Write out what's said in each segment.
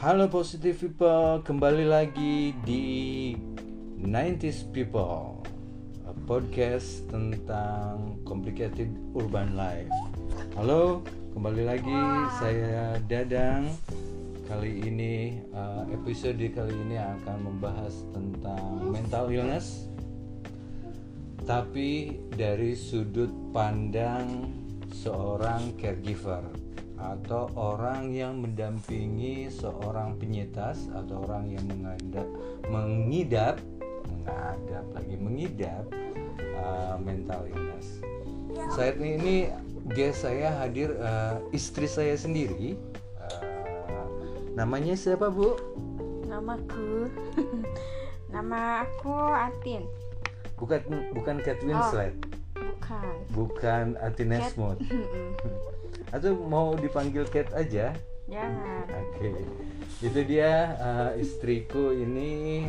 Halo positive people, kembali lagi di 90s People, a podcast tentang complicated urban life. Halo, kembali lagi saya Dadang. Kali ini uh, episode kali ini akan membahas tentang mental illness, tapi dari sudut pandang seorang caregiver atau orang yang mendampingi seorang penyintas atau orang yang mengidap mengidap mengadap lagi mengidap uh, mental illness. Saat ini guest saya hadir uh, istri saya sendiri. Uh, namanya siapa bu? Namaku Nama aku Atin Bukan bukan Kate Winslet, Bukan bukan Atin Esmond. Atau mau dipanggil Kate aja? Jangan Oke, itu dia uh, istriku ini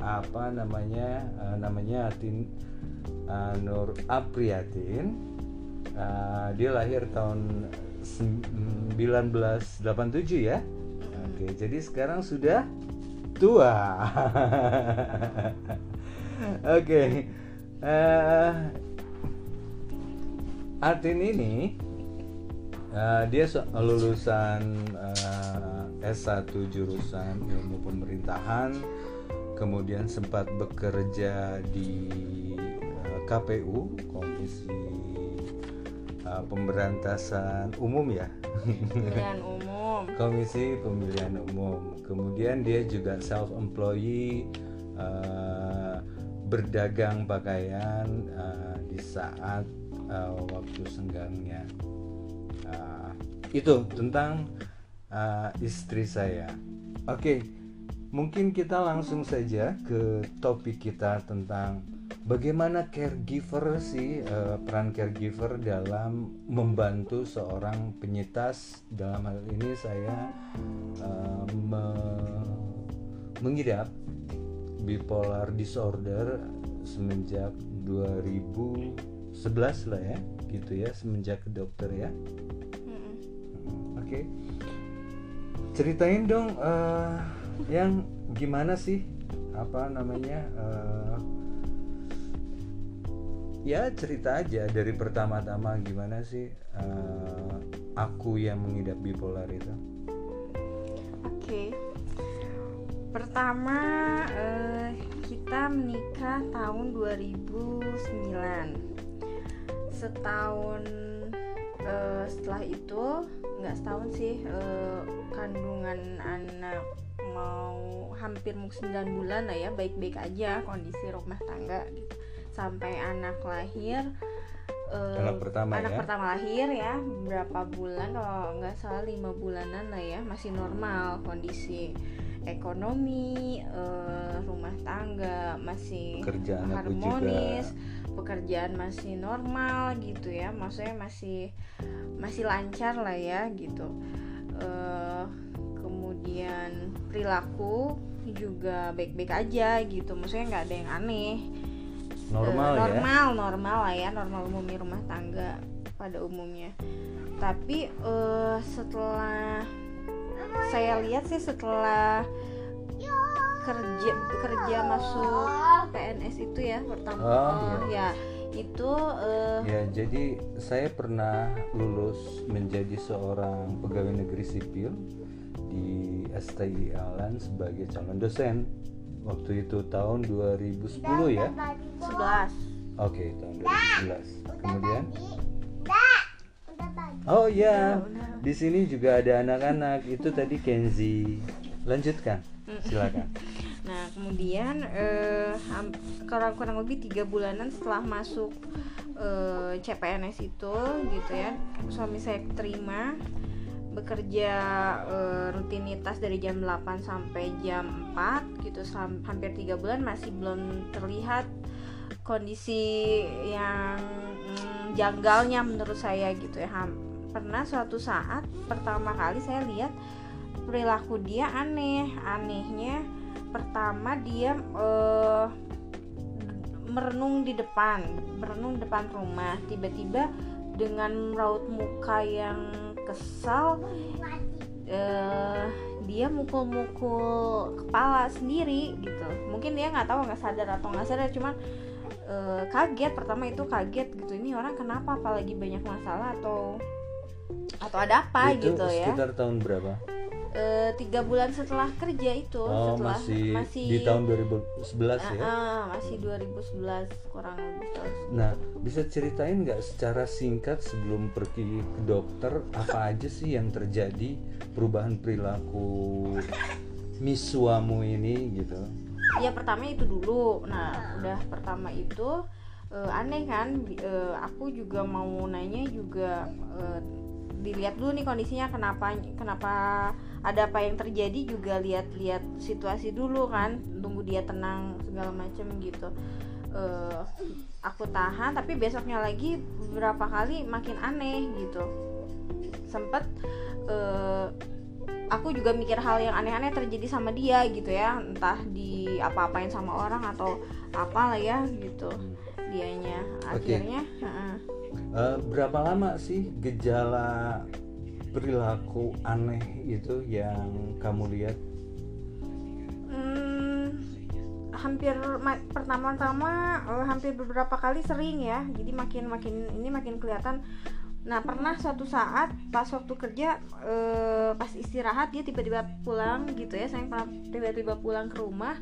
apa namanya? Uh, namanya Atin uh, Nur Apriatin. Uh, dia lahir tahun sem- 1987 ya. Oke, jadi sekarang sudah tua. Oke, eh, Atin ini Uh, dia lulusan uh, S1 jurusan ilmu pemerintahan, kemudian sempat bekerja di uh, KPU Komisi uh, Pemberantasan Umum ya, Pilihan umum Komisi Pemilihan Umum. Kemudian dia juga self employee uh, berdagang pakaian uh, di saat uh, waktu senggangnya. Uh, itu tentang uh, istri saya. Oke, mungkin kita langsung saja ke topik kita tentang bagaimana caregiver sih uh, peran caregiver dalam membantu seorang penyintas. Dalam hal ini saya uh, me- mengidap bipolar disorder semenjak 2011 lah ya, gitu ya, semenjak ke dokter ya. Oke. Ceritain dong eh, yang gimana sih apa namanya eh, ya cerita aja dari pertama-tama gimana sih eh, aku yang mengidap bipolar itu. Oke Pertama eh, Kita menikah tahun 2009 Setahun eh, Setelah itu nggak setahun sih eh, Kandungan anak Mau hampir mau 9 bulan lah ya Baik-baik aja kondisi rumah tangga gitu. Sampai anak lahir eh, Anak pertama anak ya? pertama lahir ya berapa bulan kalau nggak salah lima bulanan lah ya masih normal kondisi ekonomi eh, rumah tangga masih Kerjaan aku harmonis pekerjaan masih normal gitu ya. Maksudnya masih masih lancar lah ya gitu. Eh, kemudian perilaku juga baik-baik aja gitu. Maksudnya nggak ada yang aneh. Normal Eh, ya. normal normal lah ya. Normal umumnya rumah tangga pada umumnya. Tapi eh, setelah saya lihat sih setelah kerja kerja masuk PNS itu ya pertama Oh, eh, ya itu eh, Ya, jadi saya pernah lulus menjadi seorang pegawai negeri sipil di STI Alan sebagai calon dosen. Waktu itu tahun 2010 ya. 11 Oke, tahun 2011. Kemudian Oh iya, di sini juga ada anak-anak. Itu tadi Kenzi. Lanjutkan. Silakan. Nah, kemudian eh, kurang kurang lebih tiga bulanan setelah masuk eh, CPNS itu, gitu ya, suami saya terima bekerja eh, rutinitas dari jam 8 sampai jam 4 gitu hampir tiga bulan masih belum terlihat kondisi yang mm, janggalnya menurut saya gitu ya. Pernah suatu saat pertama kali saya lihat perilaku dia aneh anehnya pertama dia eh, merenung di depan merenung depan rumah. Tiba-tiba dengan raut muka yang kesal eh, dia mukul-mukul kepala sendiri gitu. Mungkin dia nggak tahu nggak sadar atau nggak sadar cuman eh, kaget. Pertama itu kaget gitu ini orang kenapa? Apalagi banyak masalah atau atau ada apa? Itu gitu ya. sekitar tahun berapa Eh, tiga bulan setelah kerja itu oh setelah masih, di tahun 2011 ya Ah, ah, masih 2011 kurang lebih. Nah, bisa ceritain nggak secara singkat sebelum pergi ke dokter apa aja sih yang terjadi perubahan perilaku misuamu ini gitu? ya pertama itu dulu nah udah pertama itu eh, aneh kan eh, aku juga mau nanya juga eh, dilihat dulu nih kondisinya kenapa kenapa ada apa yang terjadi juga lihat-lihat situasi dulu kan tunggu dia tenang segala macem gitu. Eh, aku tahan tapi besoknya lagi beberapa kali makin aneh gitu. Sempet eh, aku juga mikir hal yang aneh-aneh terjadi sama dia gitu ya. Entah di apa-apain sama orang atau apalah ya gitu. Dianya. Akhirnya heeh. Eh, berapa lama sih gejala perilaku aneh itu yang kamu lihat? Hmm, hampir ma- pertama-tama eh, hampir beberapa kali sering ya jadi makin makin ini makin kelihatan nah pernah suatu saat pas waktu kerja eh, pas istirahat dia tiba-tiba pulang gitu ya saya tiba-tiba pulang ke rumah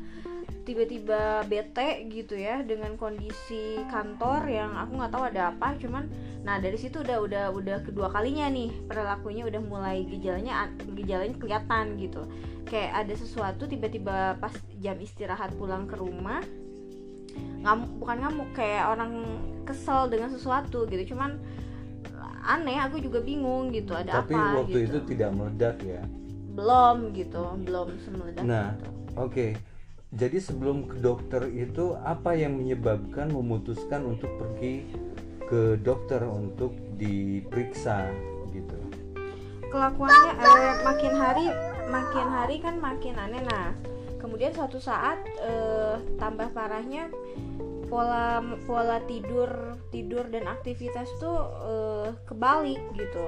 tiba-tiba bete gitu ya dengan kondisi kantor yang aku nggak tahu ada apa cuman nah dari situ udah udah udah kedua kalinya nih perilakunya udah mulai gejalanya gejalanya kelihatan gitu. Kayak ada sesuatu tiba-tiba pas jam istirahat pulang ke rumah ngamuk bukan ngamuk kayak orang kesel dengan sesuatu gitu cuman aneh aku juga bingung gitu ada Tapi apa waktu gitu itu tidak meledak ya. belum gitu belum semeledak Nah, gitu. oke. Jadi sebelum ke dokter itu apa yang menyebabkan memutuskan untuk pergi ke dokter untuk diperiksa gitu? kelakuannya eh, makin hari makin hari kan makin aneh nah kemudian suatu saat eh, tambah parahnya pola pola tidur tidur dan aktivitas tuh eh, kebalik gitu.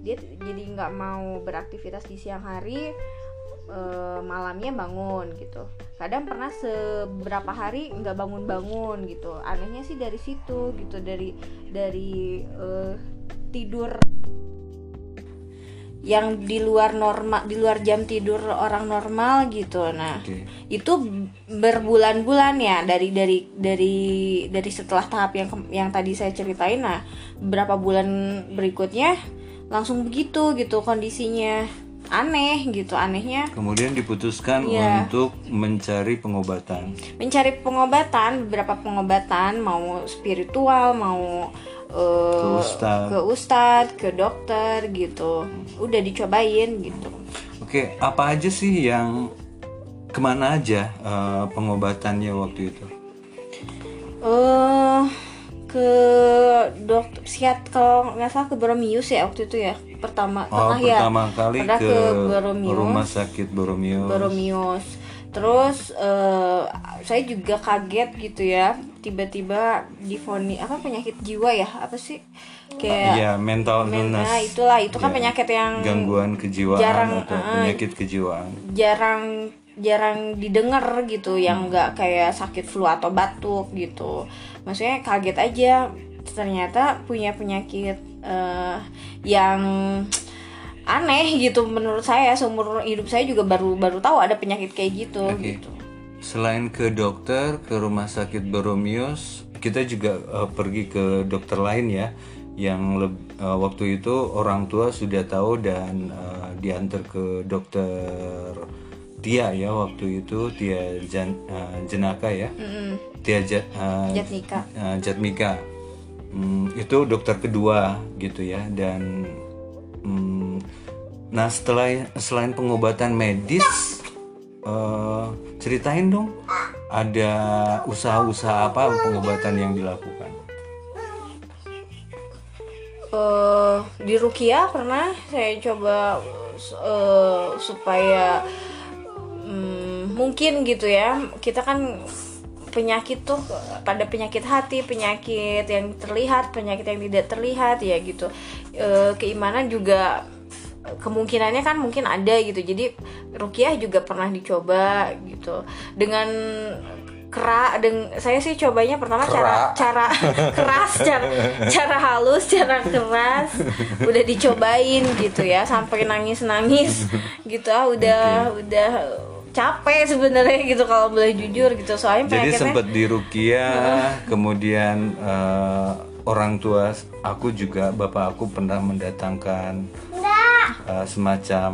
Dia jadi nggak mau beraktivitas di siang hari eh, malamnya bangun gitu. Kadang pernah seberapa hari nggak bangun-bangun gitu. Anehnya sih dari situ gitu dari dari eh, tidur yang di luar normal di luar jam tidur orang normal gitu nah Oke. itu berbulan-bulan ya dari dari dari dari setelah tahap yang yang tadi saya ceritain nah beberapa bulan berikutnya langsung begitu gitu kondisinya aneh gitu anehnya Kemudian diputuskan Iya. untuk mencari pengobatan. mencari pengobatan beberapa pengobatan mau spiritual mau eh, Ke ustadz. ke ustadz ke dokter gitu udah dicobain gitu Oke, apa aja sih yang ke mana aja eh, pengobatannya waktu itu? eh ke dokter psikiat kalau nggak salah ke Boromius ya waktu itu ya pertama Oh, pernah ya pertama kali pernah ke, ke Boromius. rumah sakit Boromius. Boromius terus eh, saya juga kaget gitu ya tiba-tiba difoni apa penyakit jiwa ya apa sih kayak Iya, mental men- illness. nah, itulah itu kan Iya. penyakit yang gangguan kejiwaan jarang, atau uh, penyakit kejiwaan. jarang jarang didengar gitu Hmm. yang nggak kayak sakit flu atau batuk gitu maksudnya kaget aja ternyata punya penyakit eh, yang aneh gitu menurut saya seumur hidup saya juga baru baru tahu ada penyakit kayak gitu Oke. gitu Selain ke dokter, ke rumah sakit Boromius, kita juga eh, pergi ke dokter lain ya, yang eh, waktu itu orang tua sudah tahu dan eh, diantar ke dokter Tia ya waktu itu Tia Jan, eh, Jenaka ya, Mm-mm. Tia Ja- eh, Jatnika eh, Jatmika. Hmm, itu dokter kedua gitu ya dan hmm, nah setelah selain pengobatan medis eh, ceritain dong ada usaha-usaha apa pengobatan yang dilakukan? Eh di Rukia pernah saya coba eh, supaya mm, mungkin gitu ya kita kan penyakit tuh pada penyakit hati penyakit yang terlihat penyakit yang tidak terlihat ya gitu. Eh, keimanan juga kemungkinannya kan mungkin ada gitu. Jadi rukiah juga pernah dicoba gitu. Dengan kera deng saya sih cobanya pertama cara Kera. cara keras cara cara halus cara keras udah dicobain gitu ya sampai nangis nangis gitu. Ah udah udah capek sebenarnya gitu kalau boleh jujur gitu. Soalnya Jadi sempat di Rukia, kemudian eh, orang tua aku juga bapak aku pernah mendatangkan eh, semacam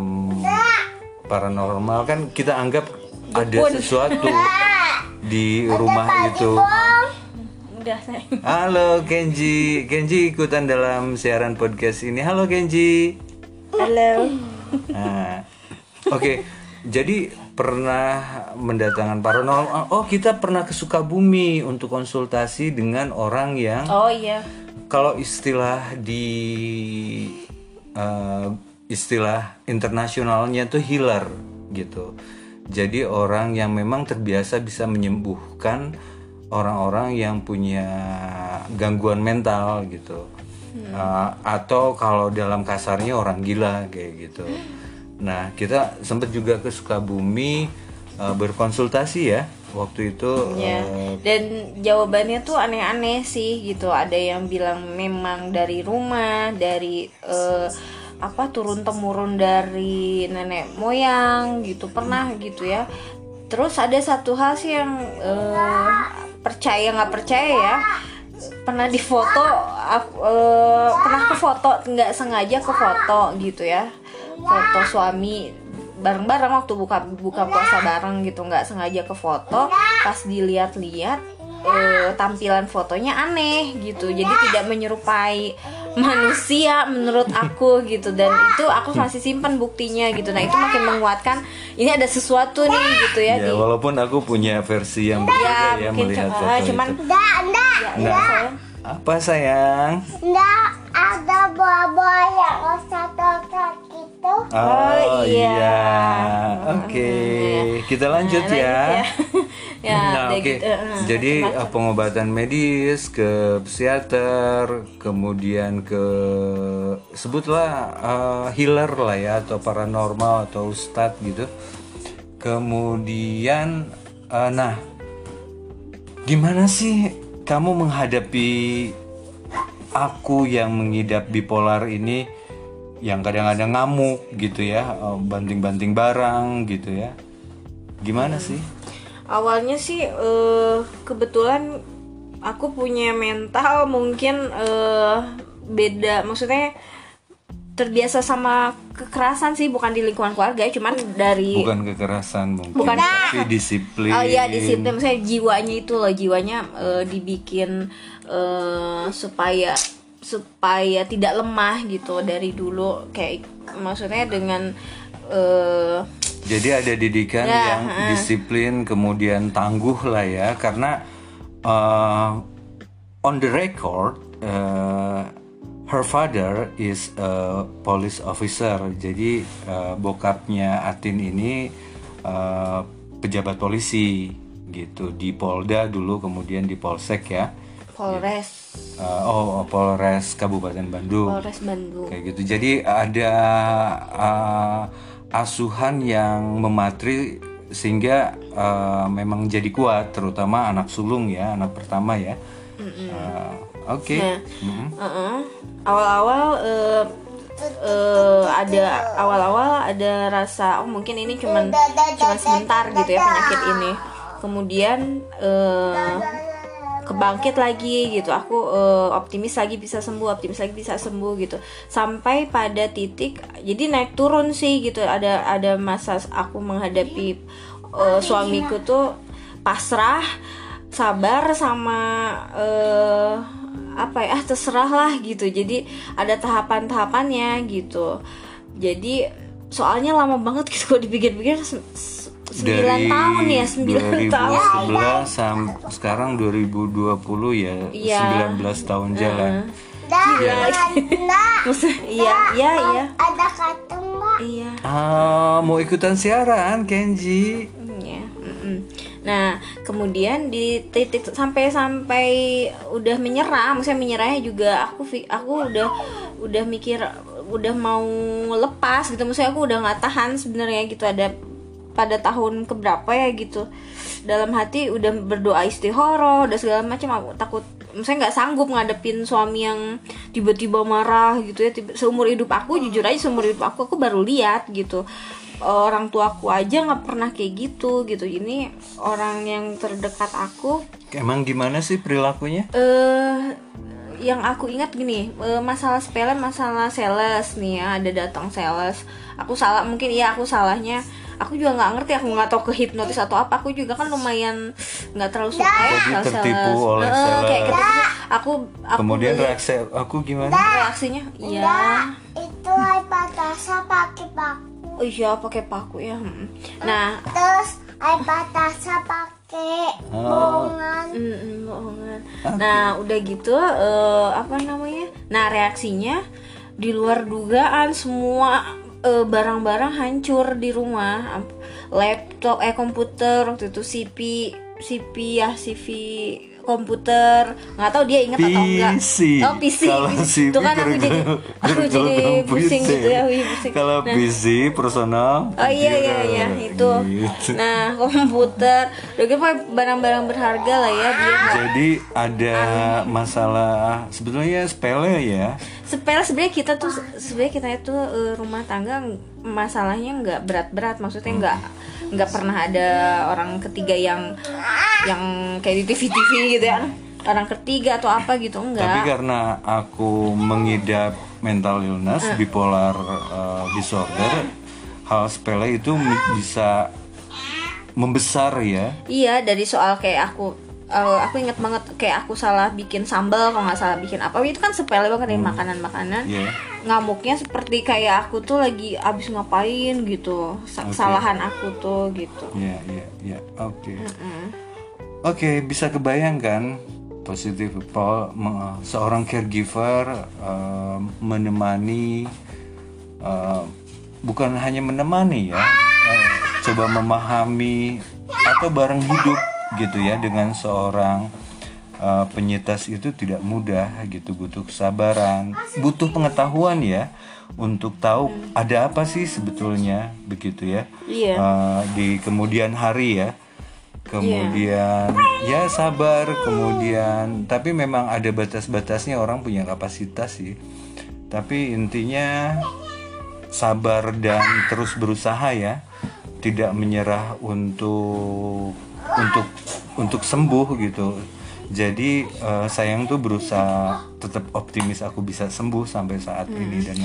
paranormal. Kan kita anggap ada sesuatu di rumah itu. Halo Kenji, Kenji ikutan dalam siaran podcast ini. Halo Kenji. halo. Nah, Oke, jadi pernah mendatangkan paranormal. Oh, kita pernah ke Sukabumi untuk konsultasi dengan orang yang oh iya kalau istilah di eh, istilah internasionalnya tuh healer gitu. Jadi orang yang memang terbiasa bisa menyembuhkan orang-orang yang punya gangguan mental gitu. Eh, atau kalau dalam kasarnya orang gila kayak gitu. Nah, kita sempat juga ke Sukabumi eh, berkonsultasi ya waktu itu Ya, dan jawabannya tuh aneh-aneh sih gitu. Ada yang bilang memang dari rumah, dari eh, apa turun temurun dari nenek moyang gitu pernah gitu ya. Terus ada satu hal sih yang eh, percaya nggak percaya ya. Pernah di foto, aku, eh, pernah ke foto nggak sengaja ke foto gitu ya. Foto suami bareng-bareng waktu buka buka puasa bareng gitu nggak sengaja ke foto. Pas dilihat-lihat eh, tampilan fotonya aneh gitu. Jadi tidak menyerupai manusia menurut aku gitu. Dan itu aku masih simpan buktinya gitu. Nah itu makin menguatkan ini ada sesuatu nih gitu ya, ya di walaupun aku punya versi yang berbeda ya, mungkin melihat coba- foto cuman itu. ya, ya, sayang. Apa sayang? Enggak ada buah-buah yang satu-satu gitu. Oh, iya. Oke, kita lanjut Nah, ya. lanjut ya. ya nah, oke. gitu, eh, Jadi macam-macam. eh, pengobatan medis ke psikiater, kemudian ke sebutlah eh, healer lah ya atau paranormal atau ustadz gitu. Kemudian eh, nah gimana sih kamu menghadapi aku yang mengidap bipolar ini yang kadang-kadang ngamuk gitu ya, eh, banting-banting barang gitu ya. Gimana sih? awalnya sih eh, kebetulan aku punya mental mungkin eh, beda maksudnya terbiasa sama kekerasan sih bukan di lingkungan keluarga cuman dari Bukan kekerasan mungkin, Bukan. tapi disiplin. Oh iya disiplin, maksudnya jiwanya itu loh jiwanya eh, dibikin eh, supaya supaya tidak lemah gitu dari dulu kayak maksudnya dengan eh, Jadi ada didikan Ya, yang disiplin kemudian tangguh lah ya karena uh, on the record uh, her father is a police officer. Jadi uh, bokapnya Atin ini uh, pejabat polisi gitu di Polda dulu kemudian di Polsek ya. Polres Uh, oh Polres Kabupaten Bandung Polres Bandung. kayak gitu jadi ada uh, asuhan yang mematri sehingga uh, memang jadi kuat terutama anak sulung ya anak pertama ya Uh, oke Nah, Mm-mm. Heeh. Awal-awal eh, eh, ada awal-awal ada rasa oh mungkin ini cuman cuman sebentar gitu ya penyakit ini. Kemudian eh, kebangkit lagi gitu. Aku eh, optimis lagi bisa sembuh, optimis lagi bisa sembuh gitu. Sampai pada titik jadi naik turun sih gitu. Ada ada masa aku menghadapi eh, suamiku tuh pasrah sabar sama eh, apa ya ah, terserah lah gitu. Jadi ada tahapan-tahapannya gitu. Jadi soalnya lama banget gitu kalau dipikir-pikir se- se- sembilan tahun ya sembilan tahun. 2011 sam- sekarang 2020 ya Iya. 19 tahun jalan. Dan Iya. iya iya iya ada kartu nggak? iya. Ah, mau ikutan siaran Kenji? Iya. Nah, kemudian di titik sampai sampai udah menyerah, maksudnya menyerahnya juga aku aku udah udah mikir udah mau lepas gitu, maksudnya aku udah nggak tahan sebenarnya gitu. Ada pada tahun keberapa ya gitu. Dalam hati udah berdoa istihoroh udah segala macam. Aku takut maksudnya nggak sanggup ngadepin suami yang tiba-tiba marah gitu ya. Tiba- seumur hidup aku jujur aja seumur hidup aku aku baru lihat gitu orang tuaku aja nggak pernah kayak gitu gitu ini orang yang terdekat aku Emang gimana sih perilakunya? eh yang aku ingat gini eh, masalah sepele masalah sales nih ya ada datang sales aku salah mungkin iya aku salahnya aku juga nggak ngerti aku nggak tahu ke hipnotis atau apa aku juga kan lumayan nggak terlalu suka ya Jadi sales tertipu oleh Eh, sales. kayak gitu. aku aku Kemudian beli- reaksi aku gimana? reaksinya iya itu iPad Tasha pakai paku. Oh iya pakai paku ya hmm. nah Terus iPad Tasha pakai Oh. bohongan. Mm, mm, bohongan. Nah, udah gitu eh, apa namanya? Nah, reaksinya di luar dugaan semua eh, barang-barang hancur di rumah. Ap- Laptop eh komputer waktu itu CV CV ya CV komputer nggak tahu dia ingat atau enggak PC. oh PC Kalau CV itu kan aku jadi aku gara-gara jadi pusing komputer. gitu ya wih, pusing. Kalau Nah, PC personal. Oh iya iya iya itu. Gitu. Nah komputer, udah gitu barang-barang berharga lah ya dia. Jadi ada masalah sebetulnya sepele ya. Sepele sebenarnya kita tuh sebenarnya kita itu eh, rumah tangga masalahnya nggak berat-berat, maksudnya nggak nggak pernah ada orang ketiga yang yang kayak di TV-TV gitu ya orang ketiga atau apa gitu Tapi enggak. karena aku mengidap mental illness, Eh. bipolar uh, disorder, hal sepele itu bisa membesar ya. Iya dari soal kayak aku eh, aku inget banget kayak aku salah bikin sambal kalau nggak salah bikin apa itu kan sepele banget dari makanan-makanan Iya. ngamuknya seperti kayak aku tuh lagi abis ngapain gitu Oke. kesalahan aku tuh gitu Iya, iya, iya. Oke. Oke, bisa kebayangkan positif me- seorang caregiver uh, menemani uh, bukan hanya menemani ya, uh, coba memahami atau bareng hidup gitu ya dengan seorang uh, penyintas itu tidak mudah gitu butuh kesabaran, butuh pengetahuan ya untuk tahu ada apa sih sebetulnya begitu ya. Iya. uh, di kemudian hari ya. Kemudian ya sabar kemudian tapi memang ada batas-batasnya orang punya kapasitas sih. Tapi intinya sabar dan terus berusaha ya tidak menyerah untuk untuk untuk sembuh gitu. Jadi eh, sayang tuh berusaha tetap optimis aku bisa sembuh sampai saat ini. Dan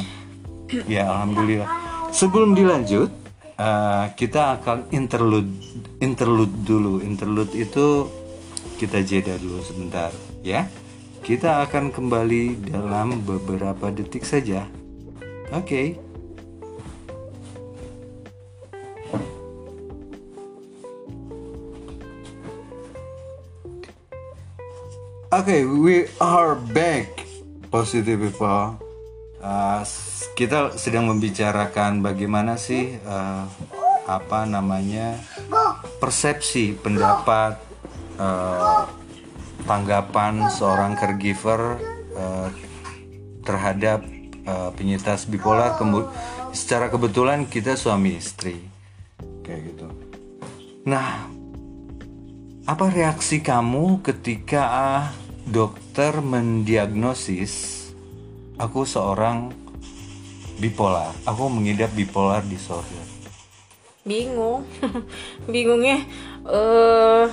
ya alhamdulillah. Sebelum dilanjut eh, kita akan interlude interlude dulu. Interlude itu kita jeda dulu sebentar ya. Kita akan kembali dalam beberapa detik saja. Oke Oke, we are back, positive people. Uh, kita sedang membicarakan bagaimana sih uh, apa namanya persepsi, pendapat, uh, tanggapan seorang caregiver uh, terhadap uh, penyintas bipolar. Kemu- secara kebetulan kita suami istri, kayak gitu. Nah, apa reaksi kamu ketika ah, dokter mendiagnosis aku seorang bipolar? Aku mengidap bipolar disorder. bingung bingungnya eh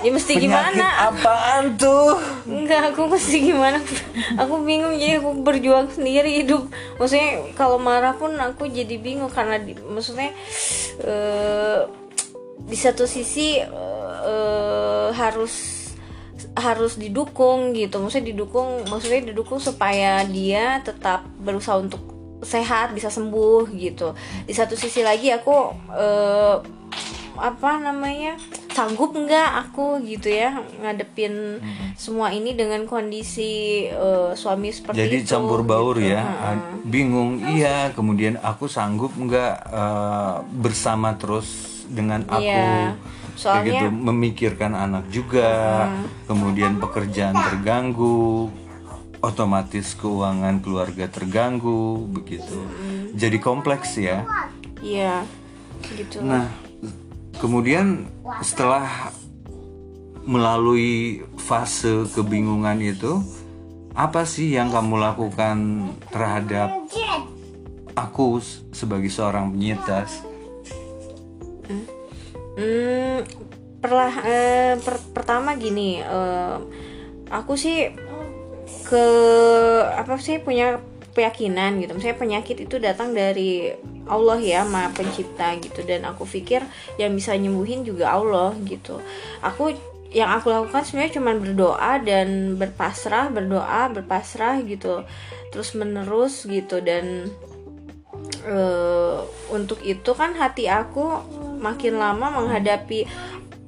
ya mesti Penyakit gimana apaan tuh? enggak aku mesti gimana aku bingung jadi aku berjuang sendiri hidup maksudnya kalau marah pun aku jadi bingung karena di- maksudnya eh di satu sisi eh, harus harus didukung gitu maksudnya didukung maksudnya didukung supaya dia tetap berusaha untuk sehat bisa sembuh gitu di satu sisi lagi aku eh, apa namanya sanggup nggak aku gitu ya ngadepin semua ini dengan kondisi eh, suami seperti Jadi itu campur baur gitu. ya, Ah, bingung iya. Kemudian aku sanggup nggak eh, bersama terus dengan aku Iya. Kayak soalnya gitu memikirkan anak juga, kemudian pekerjaan terganggu, otomatis keuangan keluarga terganggu, begitu. Jadi kompleks ya. iya gitu Nah, kemudian setelah melalui fase kebingungan itu, apa sih yang kamu lakukan terhadap aku sebagai seorang penyintas? Hmm, perlah eh, per- pertama gini, eh, aku sih ke apa sih punya keyakinan gitu. Misalnya penyakit itu datang dari Allah ya, Maha Pencipta gitu. Dan aku pikir yang bisa nyembuhin juga Allah gitu. Aku yang aku lakukan sebenarnya cuma berdoa dan berpasrah, berdoa, berpasrah gitu. Terus menerus gitu dan eh, untuk itu kan hati aku makin lama menghadapi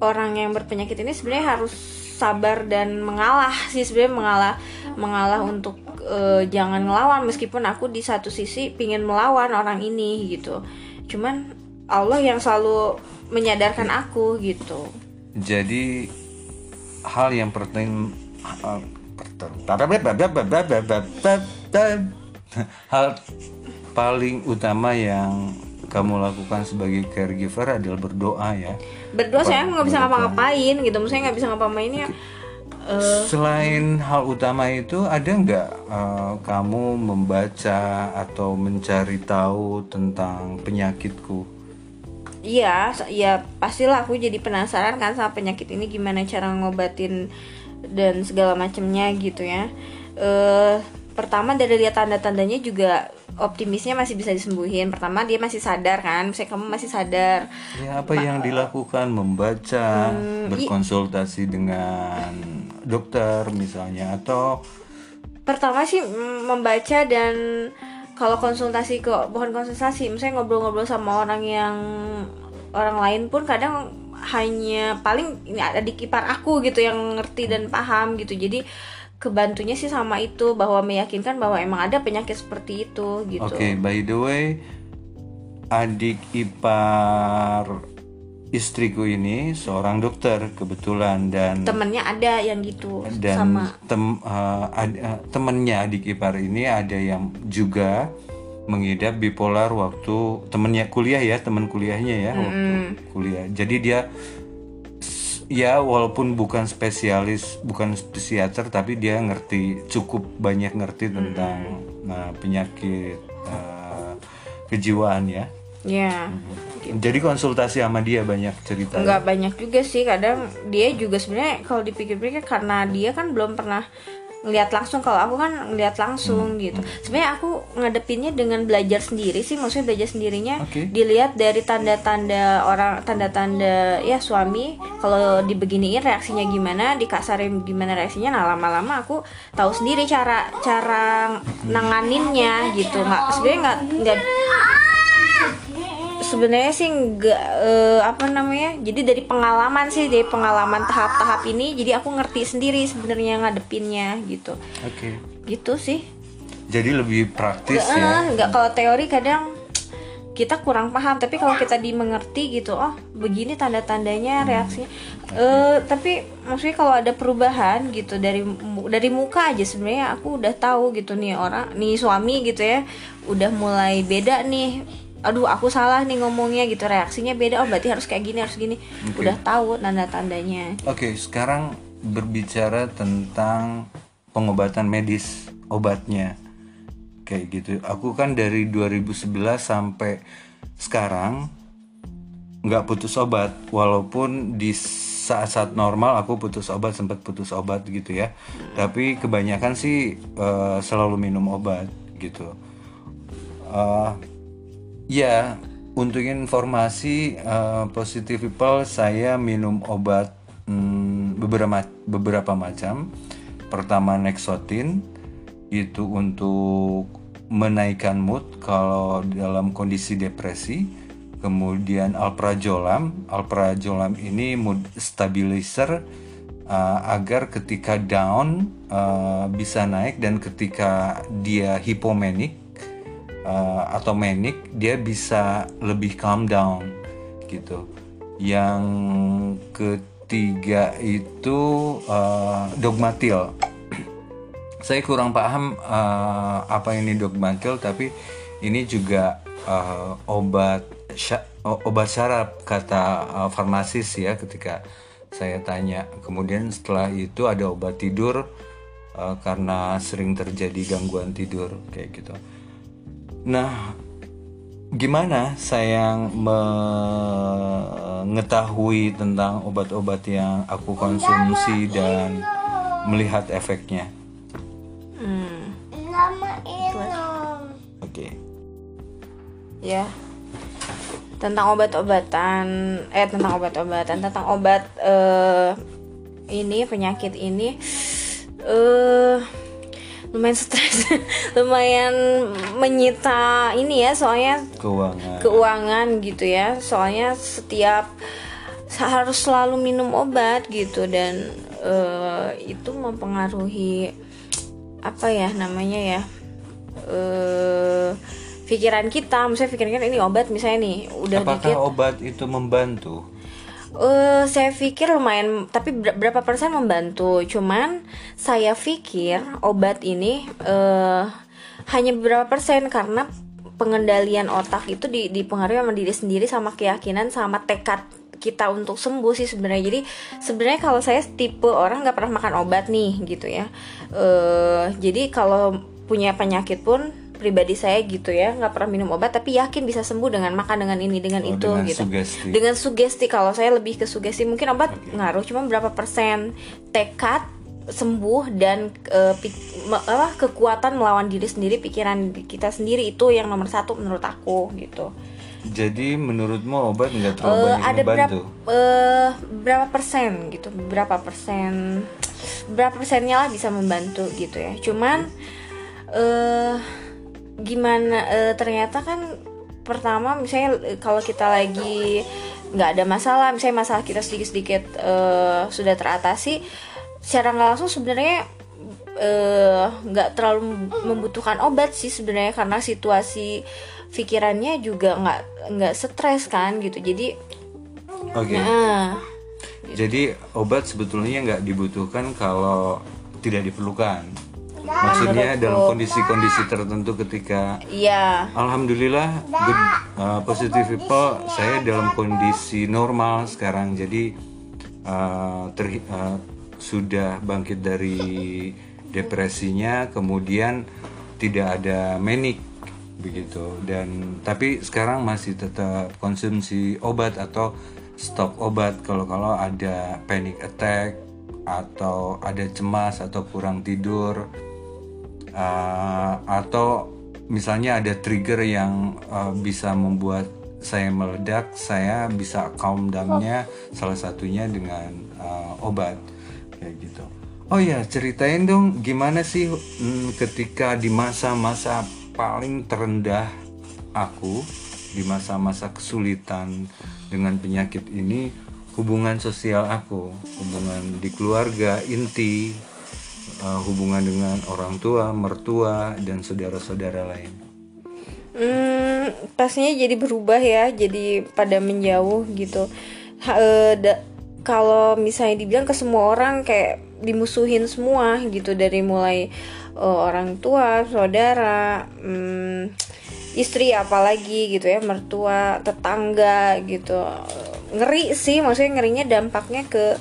orang yang berpenyakit ini sebenarnya harus sabar dan mengalah sih sebenarnya mengalah mengalah untuk eh, jangan ngelawan meskipun aku di satu sisi pingin melawan orang ini gitu cuman Allah yang selalu menyadarkan aku gitu Jadi hal yang penting uh, hal paling utama yang kamu lakukan sebagai caregiver adalah berdoa ya. berdoa saya nggak bisa ngapa-ngapain gitu misalnya nggak bisa ngapa-ngapain ya eh, Selain hal utama itu, ada nggak uh, kamu membaca atau mencari tahu tentang penyakitku? Iya, ya pastilah aku jadi penasaran kan sama penyakit ini gimana cara ngobatin dan segala macamnya gitu ya. Eh pertama dari lihat tanda-tandanya juga optimisnya masih bisa disembuhin. Pertama dia masih sadar kan, misalnya kamu masih sadar. Ya, apa yang dilakukan? Membaca, berkonsultasi dengan dokter misalnya, atau Pertama sih mm, membaca dan kalau konsultasi ke bukan konsultasi, misalnya ngobrol-ngobrol sama orang yang orang lain pun kadang hanya paling ini adik ipar aku gitu yang ngerti dan paham gitu. Jadi kebantunya sih sama itu bahwa meyakinkan bahwa emang ada penyakit seperti itu gitu. Oke, by the way, adik ipar istriku ini seorang dokter kebetulan dan Temennya ada yang gitu dan sama. tem, eh, ad- eh, temennya adik ipar ini ada yang juga mengidap bipolar waktu temennya kuliah ya teman kuliahnya ya waktu kuliah. Jadi dia ya walaupun bukan spesialis bukan psikiater tapi dia ngerti cukup banyak ngerti tentang nah, penyakit eh, kejiwaan ya. Ya jadi konsultasi sama dia banyak cerita nggak banyak juga sih kadang dia juga sebenarnya kalau dipikir-pikir karena dia kan belum pernah ngeliat langsung. Kalau aku kan ngeliat langsung gitu. Sebenarnya aku ngadepinnya dengan belajar sendiri sih. Maksudnya belajar sendirinya Oke. dilihat dari tanda-tanda orang tanda-tanda ya suami. Kalau dibeginiin reaksinya gimana dikasarin gimana reaksinya nah lama-lama aku tahu sendiri cara cara nanganinnya gitu. Nggak sebenarnya nggak nggak sebenarnya sih nggak eh, apa namanya jadi dari pengalaman sih dari pengalaman tahap-tahap ini jadi aku ngerti sendiri sebenarnya ngadepinnya gitu. Oke. Gitu sih. Jadi lebih praktis Eh, ya? nggak kalau teori kadang kita kurang paham tapi kalau kita dimengerti gitu oh begini tanda-tandanya reaksinya. Eh tapi maksudnya kalau ada perubahan gitu dari dari muka aja sebenarnya aku udah tahu gitu nih orang nih suami gitu ya udah mulai beda nih aduh aku salah nih ngomongnya gitu reaksinya beda oh berarti harus kayak gini harus gini udah tahu tanda-tandanya Oke, sekarang berbicara tentang pengobatan medis, obatnya. Kayak gitu. Aku kan dari 2011 sampai sekarang nggak putus obat, walaupun di saat-saat normal aku putus obat sempat putus obat gitu ya. Tapi kebanyakan sih eh, selalu minum obat gitu. Eh, Ya, untuk informasi uh, Positive People saya minum obat hmm, beberapa beberapa macam. Pertama Nexotin itu untuk menaikkan mood kalau dalam kondisi depresi. Kemudian Alprazolam, Alprazolam ini mood stabilizer uh, agar ketika down uh, bisa naik dan ketika dia hipomenik uh, atau manic dia bisa lebih calm down gitu. yang ketiga itu uh, dogmatil. Saya kurang paham uh, apa ini dogmatil tapi ini juga uh, obat sya- obat syaraf kata uh, farmasis ya ketika saya tanya. Kemudian setelah itu ada obat tidur uh, karena sering terjadi gangguan tidur kayak gitu nah gimana saya mengetahui tentang obat-obat yang aku konsumsi dan melihat efeknya? Hmm, oke. Ya. Tentang obat-obatan, eh tentang obat-obatan, tentang obat eh ini penyakit ini eh lumayan stres, lumayan menyita ini ya soalnya keuangan. keuangan gitu ya. Soalnya setiap harus selalu minum obat gitu dan eh, itu mempengaruhi apa ya namanya ya eh pikiran kita. Misalnya pikiran kita ini obat misalnya nih udah apakah dikit. obat itu membantu eh saya pikir lumayan tapi ber- berapa persen membantu. Cuman saya pikir obat ini eh hanya beberapa persen karena pengendalian otak itu di, dipengaruhi sama diri sendiri sama keyakinan sama tekad kita untuk sembuh sih sebenarnya. Jadi sebenarnya kalau saya tipe orang nggak pernah makan obat nih gitu ya. Eh jadi kalau punya penyakit pun pribadi saya gitu ya nggak pernah minum obat tapi yakin bisa sembuh dengan makan dengan ini dengan Oh, itu dengan gitu. sugesti. dengan sugesti kalau saya lebih ke sugesti mungkin obat ngaruh cuma berapa persen? Tekad sembuh dan eh, pik- apa kekuatan melawan diri sendiri pikiran kita sendiri itu yang nomor satu menurut aku gitu. Jadi menurutmu obat nggak terlalu Eh, banyak ada berapa membantu? eh, berapa persen gitu berapa persen berapa persennya lah bisa membantu gitu ya. Cuman eh gimana eh, ternyata kan pertama misalnya eh, kalau kita lagi nggak ada masalah misalnya masalah kita sedikit sedikit sudah teratasi secara nggak langsung sebenarnya eh, nggak terlalu membutuhkan obat sih sebenarnya karena situasi pikirannya juga nggak nggak stres kan gitu. Jadi oke. nah, jadi obat sebetulnya nggak dibutuhkan kalau tidak diperlukan maksudnya dalam kondisi-kondisi tertentu ketika iya. Alhamdulillah good uh, positive people saya dalam kondisi normal sekarang. Jadi uh, ter- uh, sudah bangkit dari depresinya kemudian tidak ada manic begitu. Dan tapi sekarang masih tetap konsumsi obat atau stop obat. Kalau kalau ada panic attack atau ada cemas atau kurang tidur Uh, atau misalnya ada trigger yang uh, bisa membuat saya meledak, saya bisa calm down-nya salah satunya dengan uh, obat kayak gitu. Oh ya, ceritain dong gimana sih mm, ketika di masa-masa paling terendah aku di masa-masa kesulitan dengan penyakit ini hubungan sosial aku, hubungan di keluarga inti, uh, hubungan dengan orang tua, mertua, dan saudara-saudara lain. Hmm, pastinya jadi berubah ya, jadi pada menjauh gitu. Ha- eh, da- kalau misalnya dibilang ke semua orang kayak dimusuhin semua gitu dari mulai eh, orang tua, saudara, hmm, istri apalagi gitu ya, mertua, tetangga gitu. Ngeri sih, maksudnya ngerinya dampaknya ke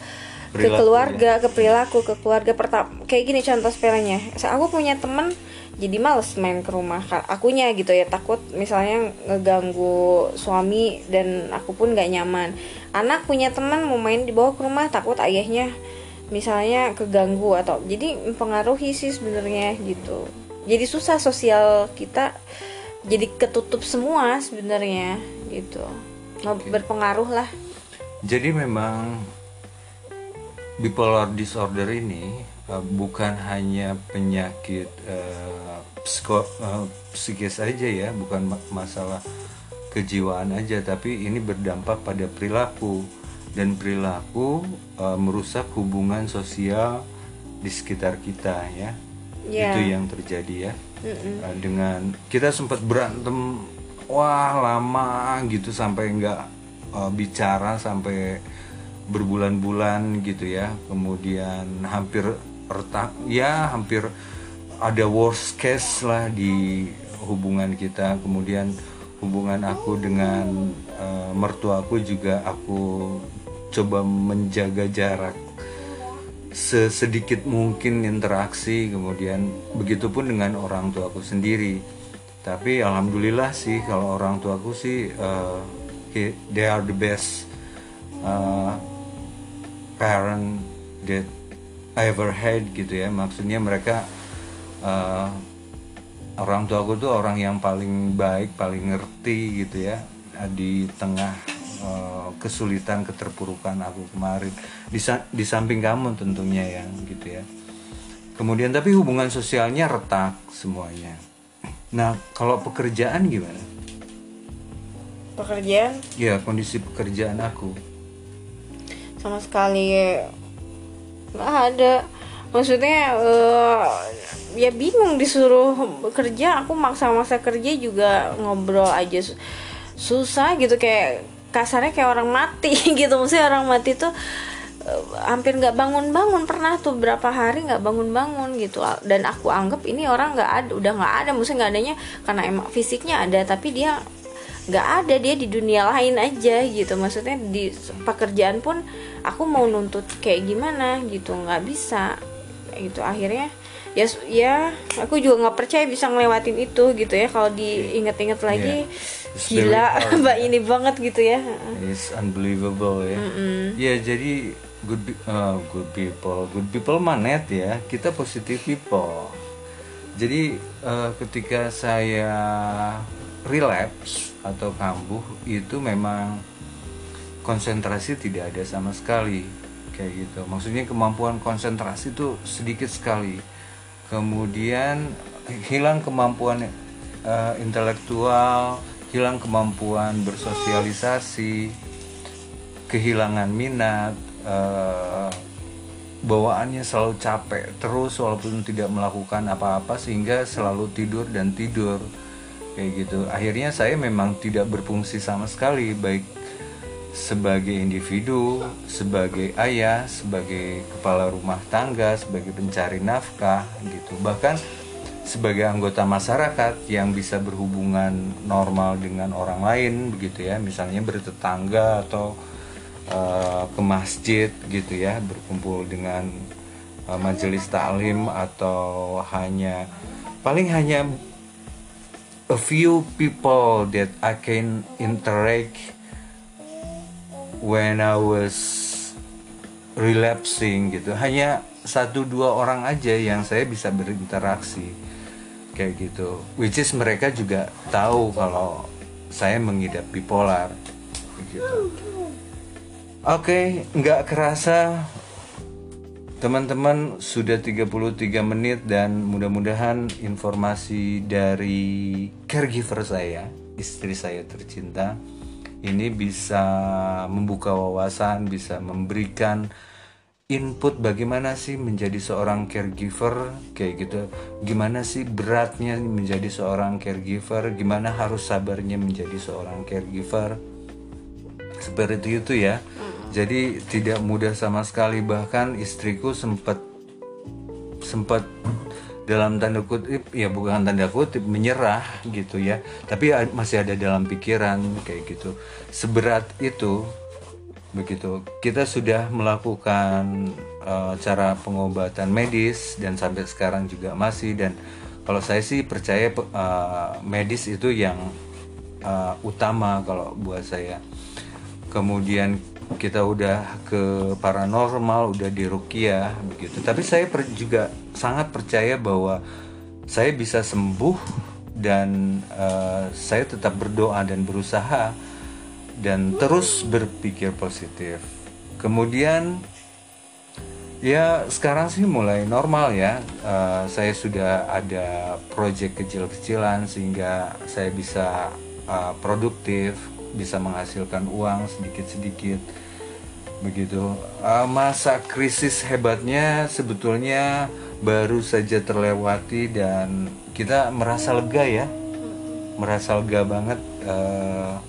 ke keluarga, ke perilaku, ke keluarga pertama. Kayak gini contoh sepelanya. Aku punya temen jadi males main ke rumah akunya gitu ya. Takut misalnya ngeganggu suami dan aku pun gak nyaman. Anak punya teman mau main dibawa ke rumah takut ayahnya misalnya keganggu atau jadi mempengaruhi sih sebenarnya gitu. Jadi susah sosial kita jadi ketutup semua sebenarnya gitu. Nge- berpengaruh lah. Jadi memang bipolar disorder ini uh, bukan hanya penyakit uh, psiko, uh, psikis aja ya, bukan ma- masalah kejiwaan aja, tapi ini berdampak pada perilaku dan perilaku uh, merusak hubungan sosial di sekitar kita ya. Ya. Itu yang terjadi ya. Uh, dengan kita sempat berantem wah lama gitu sampai nggak uh, bicara sampai berbulan-bulan gitu ya. Kemudian hampir retak ya hampir ada worst case lah di hubungan kita. Kemudian hubungan aku dengan uh, mertuaku juga aku coba menjaga jarak sesedikit mungkin interaksi. Kemudian begitupun dengan orang tuaku sendiri. Tapi alhamdulillah sih kalau orang tuaku sih uh, they are the best uh, parent that I ever had gitu ya. Maksudnya mereka uh, orang tuaku tuh orang yang paling baik paling ngerti gitu ya. Di tengah uh, kesulitan keterpurukan aku kemarin. Di, di samping kamu tentunya ya gitu ya. Kemudian tapi hubungan sosialnya retak semuanya. Nah kalau pekerjaan gimana? Pekerjaan? Ya kondisi pekerjaan aku sama sekali. Nggak ada. Maksudnya uh, ya bingung disuruh kerja aku maksa-maksa kerja juga ngobrol aja susah gitu kayak kasarnya kayak orang mati gitu. Maksudnya orang mati tuh uh, hampir nggak bangun-bangun. Pernah tuh berapa hari nggak bangun-bangun gitu. Dan aku anggap ini orang nggak ada udah nggak ada. Maksudnya nggak adanya karena emang fisiknya ada tapi dia nggak ada dia di dunia lain aja gitu. Maksudnya di pekerjaan pun aku mau nuntut kayak gimana gitu nggak bisa. Gitu akhirnya ya ya aku juga nggak percaya bisa ngelewatin itu gitu ya. Kalau diinget-inget lagi yeah. gila mbak ini banget gitu ya. It's unbelievable ya mm -mm. ya jadi good uh, good people good people manet ya. Kita positive people. Jadi uh, ketika saya relapse atau kambuh itu memang konsentrasi tidak ada sama sekali. Kayak gitu. Maksudnya kemampuan konsentrasi itu sedikit sekali. Kemudian hilang kemampuan uh, intelektual hilang kemampuan bersosialisasi kehilangan minat uh, bawaannya selalu capek terus walaupun tidak melakukan apa-apa sehingga selalu tidur dan tidur kayak gitu. Akhirnya saya memang tidak berfungsi sama sekali baik sebagai individu sebagai ayah sebagai kepala rumah tangga sebagai pencari nafkah gitu. Bahkan sebagai anggota masyarakat yang bisa berhubungan normal dengan orang lain begitu ya. Misalnya bertetangga atau uh, ke masjid gitu ya. Berkumpul dengan uh, majelis taklim atau hanya paling hanya a few people that I can interact when I was relapsing gitu. Hanya satu dua orang aja yang saya bisa berinteraksi kayak gitu. Which is mereka juga tahu kalau saya mengidap bipolar gitu. Oke okay, nggak kerasa Teman-teman sudah 33 menit dan mudah-mudahan informasi dari caregiver saya, istri saya tercinta ini bisa membuka wawasan, bisa memberikan input bagaimana sih menjadi seorang caregiver kayak gitu. Gimana sih beratnya menjadi seorang caregiver, gimana harus sabarnya menjadi seorang caregiver. Seperti itu ya jadi tidak mudah sama sekali. Bahkan istriku sempat sempat dalam tanda kutip ya bukan tanda kutip menyerah gitu ya. Tapi masih ada dalam pikiran kayak gitu. Seberat itu begitu. Kita sudah melakukan uh, cara pengobatan medis dan sampai sekarang juga masih. Dan kalau saya sih percaya uh, medis itu yang uh, utama kalau buat saya. Kemudian kita udah ke paranormal, udah di rukia begitu. Tapi saya juga sangat percaya bahwa saya bisa sembuh dan uh, saya tetap berdoa dan berusaha dan terus berpikir positif. Kemudian ya sekarang sih mulai normal ya. Uh, saya sudah ada proyek kecil-kecilan sehingga saya bisa uh, produktif bisa menghasilkan uang sedikit-sedikit begitu. Uh, masa krisis hebatnya sebetulnya baru saja terlewati dan kita merasa lega ya. Merasa lega banget uh,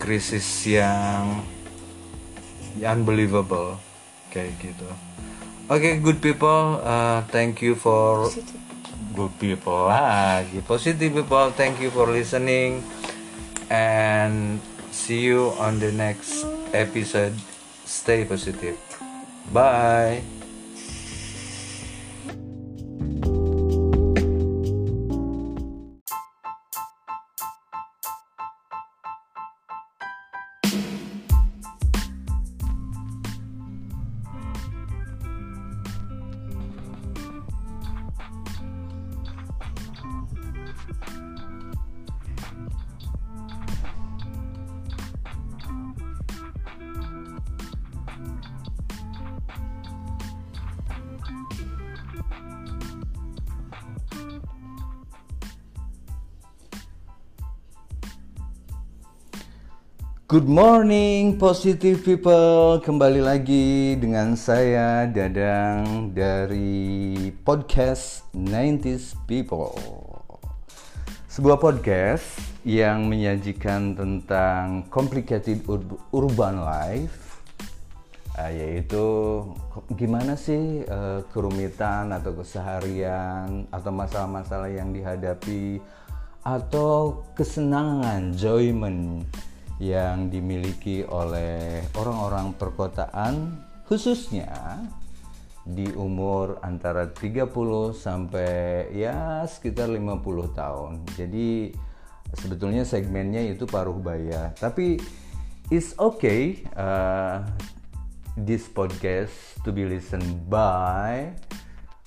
krisis yang unbelievable kayak gitu. Oke, okay, good people, uh, thank you for good people lagi, positive people, thank you for listening, and see you on the next episode. Stay positive. Bye. Good morning positive people. Kembali lagi dengan saya Dadang dari podcast 90s People. Sebuah podcast yang menyajikan tentang complicated ur urban life uh, Yaitu gimana sih uh, kerumitan atau keseharian Atau masalah-masalah yang dihadapi Atau kesenangan, enjoyment yang dimiliki oleh orang-orang perkotaan khususnya di umur antara 30 sampai ya sekitar 50 tahun. Jadi sebetulnya segmennya itu paruh baya. Tapi it's okay uh, this podcast to be listened by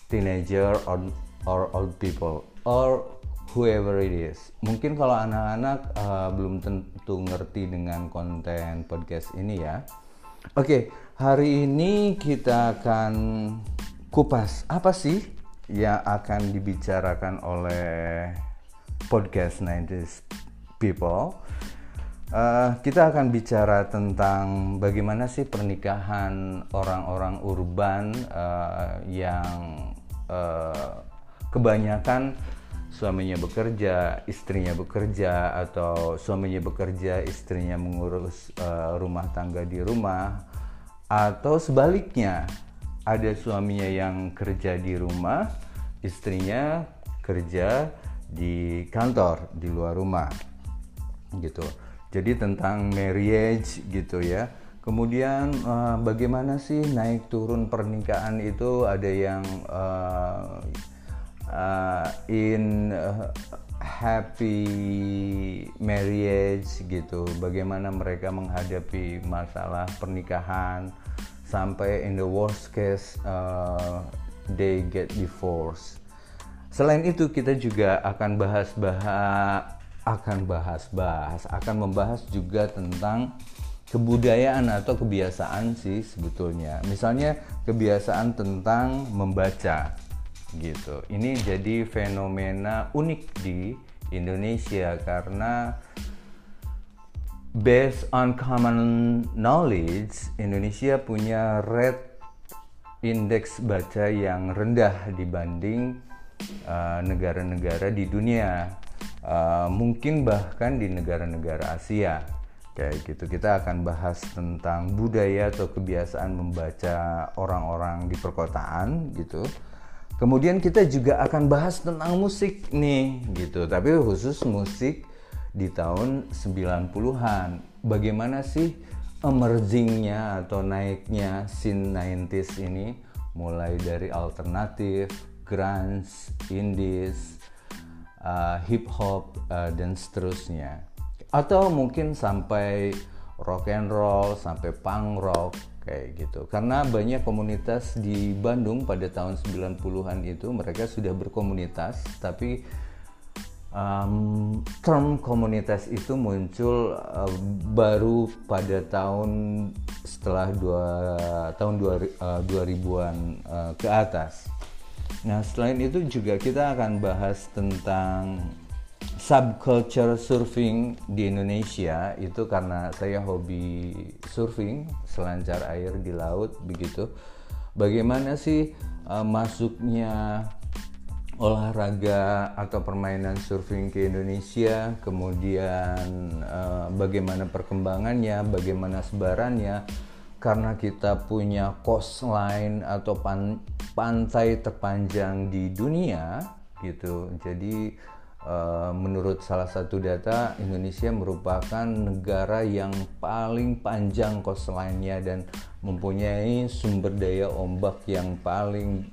teenager or, or old people or whoever it is. Mungkin kalau anak-anak uh, belum tentu ngerti dengan konten podcast ini ya. Oke, hari ini kita akan kupas apa sih yang akan dibicarakan oleh podcast 90s People. Uh, kita akan bicara tentang bagaimana sih pernikahan orang-orang urban uh, yang uh, kebanyakan suaminya bekerja, istrinya bekerja, atau suaminya bekerja, istrinya mengurus uh, rumah tangga di rumah, atau sebaliknya ada suaminya yang kerja di rumah, istrinya kerja di kantor di luar rumah, gitu. Jadi tentang marriage gitu ya. Kemudian uh, bagaimana sih naik turun pernikahan itu ada yang uh, uh, in uh, happy marriage gitu. Bagaimana mereka menghadapi masalah pernikahan sampai in the worst case uh, they get divorced. Selain itu kita juga akan bahas-bahas akan bahas-bahas akan membahas juga tentang kebudayaan atau kebiasaan sih sebetulnya. Misalnya kebiasaan tentang membaca gitu. Ini jadi fenomena unik di Indonesia karena based on common knowledge Indonesia punya rate indeks baca yang rendah dibanding uh, negara-negara uh, di dunia. Uh, mungkin bahkan di negara-negara Asia kayak gitu kita akan bahas tentang budaya atau kebiasaan membaca orang-orang di perkotaan gitu Kemudian kita juga akan bahas tentang musik nih gitu, tapi khusus musik di tahun 90-an. Bagaimana sih emergingnya atau naiknya scene 90s ini mulai dari alternatif, grunge, indies, uh, hip hop uh, dan seterusnya. Atau mungkin sampai rock and roll, sampai punk rock kayak gitu karena banyak komunitas di Bandung pada tahun 90-an itu mereka sudah berkomunitas tapi um, term komunitas itu muncul uh, baru pada tahun setelah dua tahun dua, uh, 2000-an uh, ke atas. Nah, selain itu juga kita akan bahas tentang subculture surfing di Indonesia itu karena saya hobi surfing selancar air di laut begitu. Bagaimana sih uh, masuknya olahraga atau permainan surfing ke Indonesia, kemudian uh, bagaimana perkembangannya, bagaimana sebarannya, karena kita punya coastline atau pan pantai terpanjang di dunia, gitu. Jadi menurut salah satu data, Indonesia merupakan negara yang paling panjang coastline-nya dan mempunyai sumber daya ombak yang paling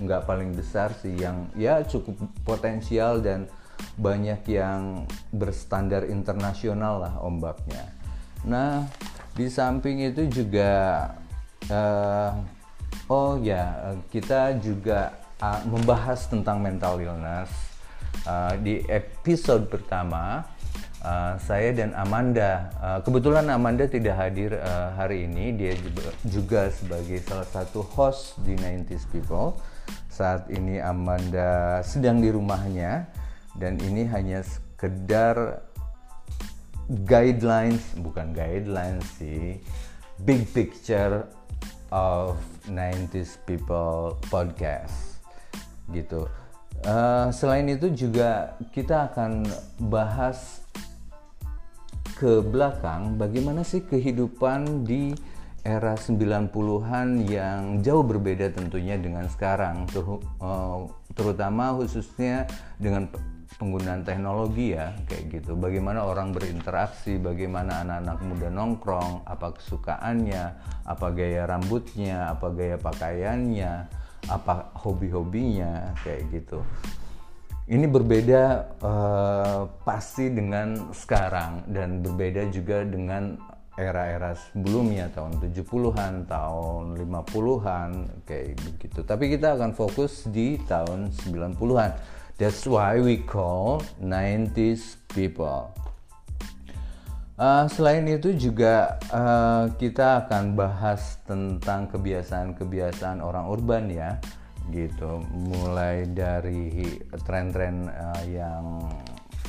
nggak paling besar sih yang ya cukup potensial dan banyak yang berstandar internasional lah ombaknya. Nah di samping itu juga uh, oh ya kita juga uh, membahas tentang mental illness uh, di episode pertama. Uh, saya dan Amanda, uh, kebetulan Amanda tidak hadir uh, hari ini, dia juga, juga sebagai salah satu host di 90s People saat ini Amanda sedang di rumahnya dan ini hanya sekedar guidelines bukan guidelines sih big picture of 90s people podcast gitu uh, selain itu juga kita akan bahas ke belakang bagaimana sih kehidupan di era 90-an yang jauh berbeda tentunya dengan sekarang eh, terutama khususnya dengan penggunaan teknologi ya kayak gitu. Bagaimana orang berinteraksi bagaimana anak-anak muda nongkrong apa kesukaannya apa gaya rambutnya apa gaya pakaiannya apa hobi-hobinya kayak gitu ini berbeda uh, pasti dengan sekarang dan berbeda juga dengan era-era sebelumnya tahun 70-an, tahun 50-an kayak begitu. Tapi kita akan fokus di tahun 90-an. That's why we call 90s people. Uh, selain itu juga uh, kita akan bahas tentang kebiasaan-kebiasaan orang urban ya, gitu. Mulai dari tren-tren uh, yang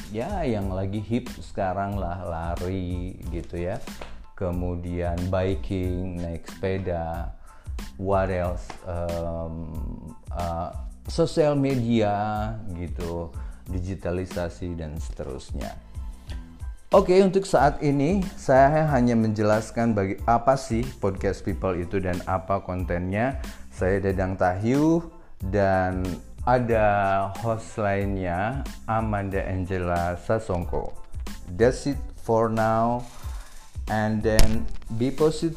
ya yang lagi hip sekarang lah lari gitu ya kemudian biking, naik sepeda, what else, um, uh, sosial media gitu, digitalisasi dan seterusnya. Oke, okay, untuk saat ini saya hanya menjelaskan bagi apa sih podcast people itu dan apa kontennya. Saya Dadang Tahyu dan ada host lainnya Amanda Angela Sasongko. That's it for now and then be positive